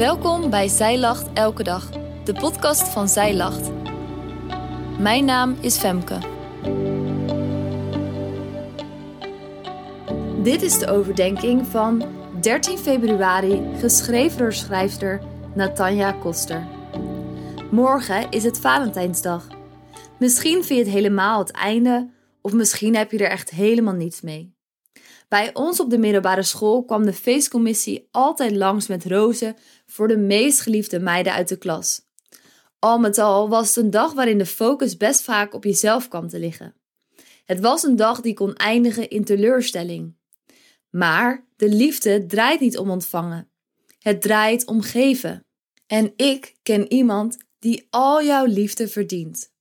Welkom bij Zij Lacht Elke Dag, de podcast van Zij Lacht. Mijn naam is Femke. Dit is de overdenking van 13 februari, geschreven door schrijfster Natanja Koster. Morgen is het Valentijnsdag. Misschien vind je het helemaal het einde, of misschien heb je er echt helemaal niets mee. Bij ons op de middelbare school kwam de feestcommissie altijd langs met rozen voor de meest geliefde meiden uit de klas. Al met al was het een dag waarin de focus best vaak op jezelf kwam te liggen. Het was een dag die kon eindigen in teleurstelling. Maar de liefde draait niet om ontvangen. Het draait om geven. En ik ken iemand die al jouw liefde verdient.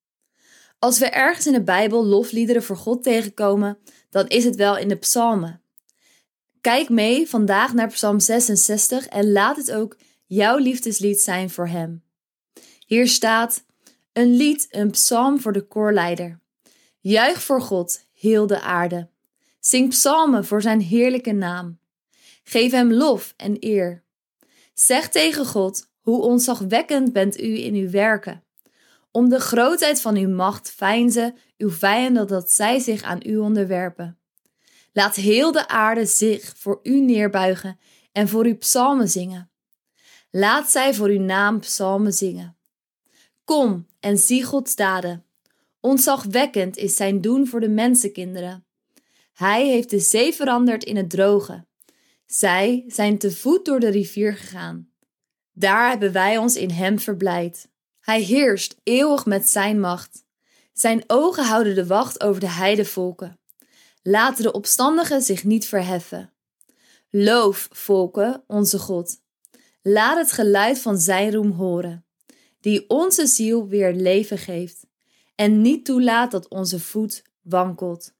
Als we ergens in de Bijbel lofliederen voor God tegenkomen, dan is het wel in de psalmen. Kijk mee vandaag naar Psalm 66 en laat het ook jouw liefdeslied zijn voor Hem. Hier staat een lied, een psalm voor de koorleider. Juich voor God, heel de aarde. Zing psalmen voor Zijn heerlijke naam. Geef Hem lof en eer. Zeg tegen God, hoe ontzagwekkend bent U in uw werken. Om de grootheid van uw macht veinzen uw vijanden dat zij zich aan u onderwerpen. Laat heel de aarde zich voor u neerbuigen en voor uw psalmen zingen. Laat zij voor uw naam psalmen zingen. Kom en zie Gods daden. Ontzagwekkend is zijn doen voor de mensenkinderen. Hij heeft de zee veranderd in het droge. Zij zijn te voet door de rivier gegaan. Daar hebben wij ons in hem verblijd. Hij heerst eeuwig met zijn macht. Zijn ogen houden de wacht over de heidevolken. Laten de opstandigen zich niet verheffen. Loof, volken, onze God. Laat het geluid van zijn roem horen, die onze ziel weer leven geeft en niet toelaat dat onze voet wankelt.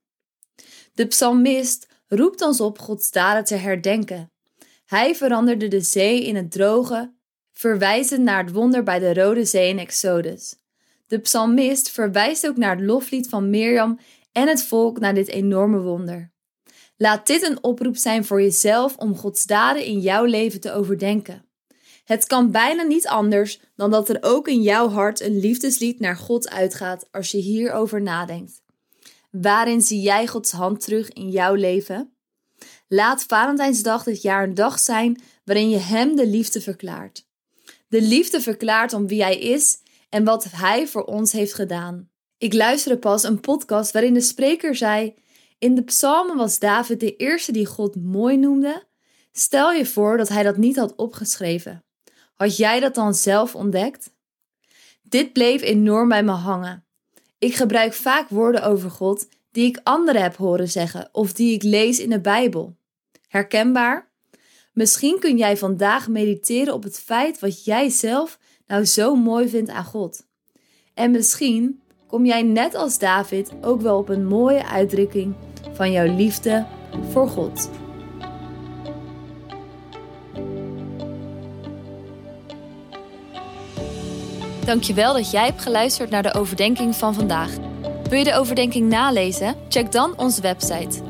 De psalmist roept ons op Gods daden te herdenken. Hij veranderde de zee in het droge, verwijzend naar het wonder bij de Rode Zee in Exodus. De psalmist verwijst ook naar het loflied van Mirjam en het volk naar dit enorme wonder. Laat dit een oproep zijn voor jezelf om Gods daden in jouw leven te overdenken. Het kan bijna niet anders dan dat er ook in jouw hart een liefdeslied naar God uitgaat als je hierover nadenkt. Waarin zie jij Gods hand terug in jouw leven? Laat Valentijnsdag dit jaar een dag zijn waarin je Hem de liefde verklaart. De liefde verklaart om wie Hij is en wat Hij voor ons heeft gedaan. Ik luisterde pas een podcast waarin de spreker zei: In de psalmen was David de eerste die God mooi noemde. Stel je voor dat hij dat niet had opgeschreven. Had jij dat dan zelf ontdekt? Dit bleef enorm bij me hangen. Ik gebruik vaak woorden over God die ik anderen heb horen zeggen of die ik lees in de Bijbel. Herkenbaar? Misschien kun jij vandaag mediteren op het feit wat jij zelf nou zo mooi vindt aan God. En misschien kom jij net als David ook wel op een mooie uitdrukking van jouw liefde voor God. Dankjewel dat jij hebt geluisterd naar de overdenking van vandaag. Wil je de overdenking nalezen? Check dan onze website.